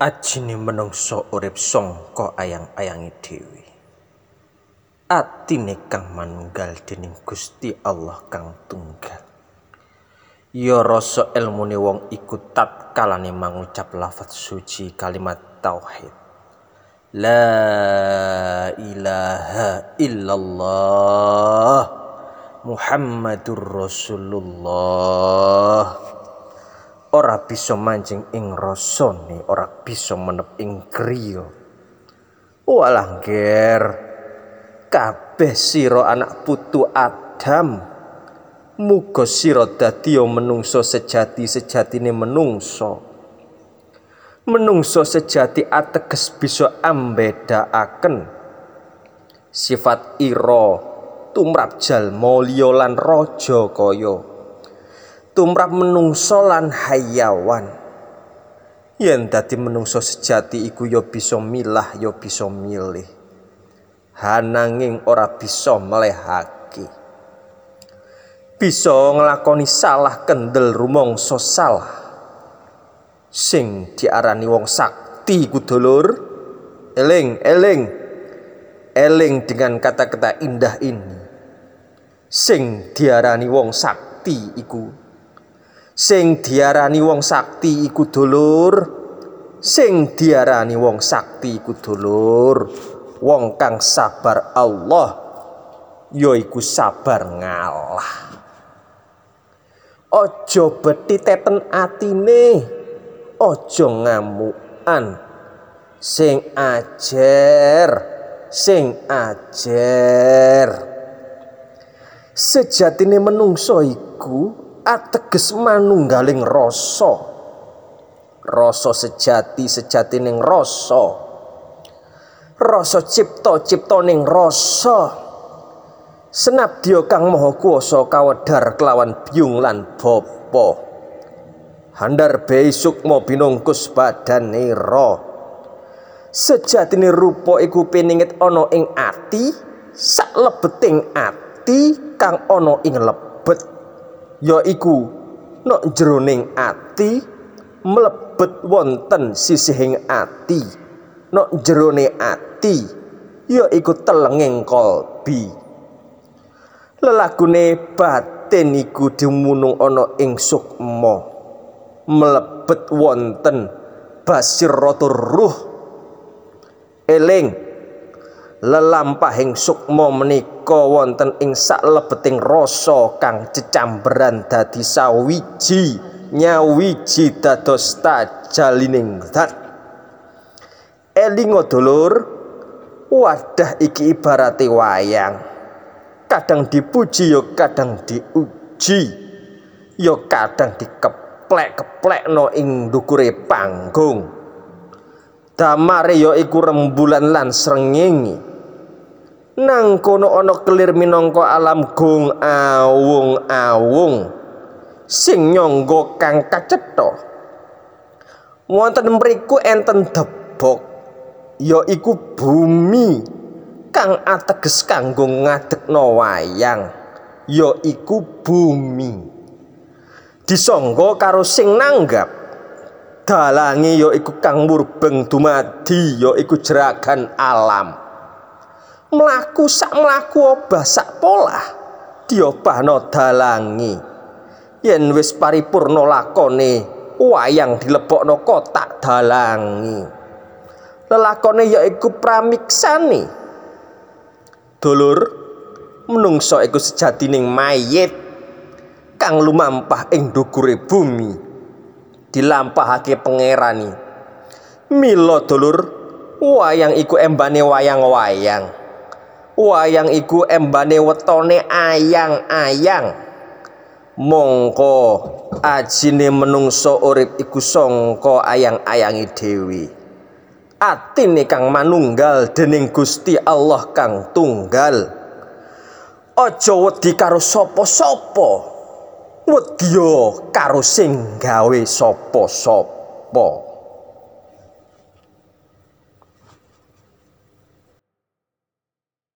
ajine menungso urip sangka ayang-ayangi dhewe. Atine kang manunggal dening Gusti Allah kang tunggal. Ya rasa ilmune wong iku tatkalane mangucap lafaz suci kalimat tauhid. La ilaha illallah Muhammadur Rasulullah ora bisa mancing ing rasane ora bisa menep ing griya. Walah ger. Kabeh sira anak putu Adam muga sira dadi menungso sejati sejatine menungso. Menungso sejati ateges bisa ambedakaken. Sifat ira tumrap jalma liya lan raja kaya tumrap menungso lan hayawan. Yen dadi menungso sejati iku ya bisa milah ya bisa milih. Hananging ora bisa melehake. Bisa nglakoni salah kendel rumangsa salah. Sing diarani wong sakti ku dulur eling eling eling dengan kata-kata indah ini. Sing diarani wong sakti iku sing diarani wong sakti iku dulur. Sing diarani wong sakti iku dulur. Wong kang sabar Allah yaiku sabar ngalah. Ojo beti teten atine ojo ngamukan. Sing ajer sing ajer sejatine menungso iku ateges manunggaling rasa. Rasa sejati sejati ning rasa. Rasa cipta cipta ning rasa. Senadya kang maha kuwasa kawedar kelawan biyung lan bapa. Handar besuk sukma binungkus badan nira. Sejatine rupa iku peningit ana ing ati sak lebeting ati kang ana ing lebet yaiku nok jroning ati mlebet wonten sisihing ati. Nok jerone ati yaiku telenging kolbi. Lelakune batin iku dimunung ana ing sukma. Mlebet wonten basiratur ruh. Eling lelampahing sukma menika wonten ing saklebeting rasa kang cecamberan dadi sawiji nyawiji dados tajalining zat. Elinga dulur wadah iki ibarate wayang. Kadang dipuji yo kadang diuji. Yo kadang dikeplek-keplekno ing ndukure panggung. Damare yo iku rembulan lan srengenge nang kono ana kelir minangka alam gung awung-awung sing nyangga kang kacetha. Wonten mriku enten debok ya iku bumi kang ateges kanggo ngadekno wayang ya iku bumi. Disangga karo sing nanggap dalange ya iku kang murbeng dumadi ya iku jeragan alam mlaku sak mlaku obah sak pola diobahno dalangi. Yen wis paripurna lakone wayang dilebokno kotak dalangi. Lelakone yaiku pramiksani dulur menungso iku sejatining mayit kang lumampah ing dhukure bumi dilampahake pangerani. Mila dulur wayang iku embane wayang-wayang wayang iku embane wetone ayang-ayang. Mongko ajine menungso urip iku sangka ayang-ayangi dewi. Atine kang manunggal dening Gusti Allah kang tunggal. Aja wedi karo sapa-sapa. Wedya karo sing gawe sapa-sapa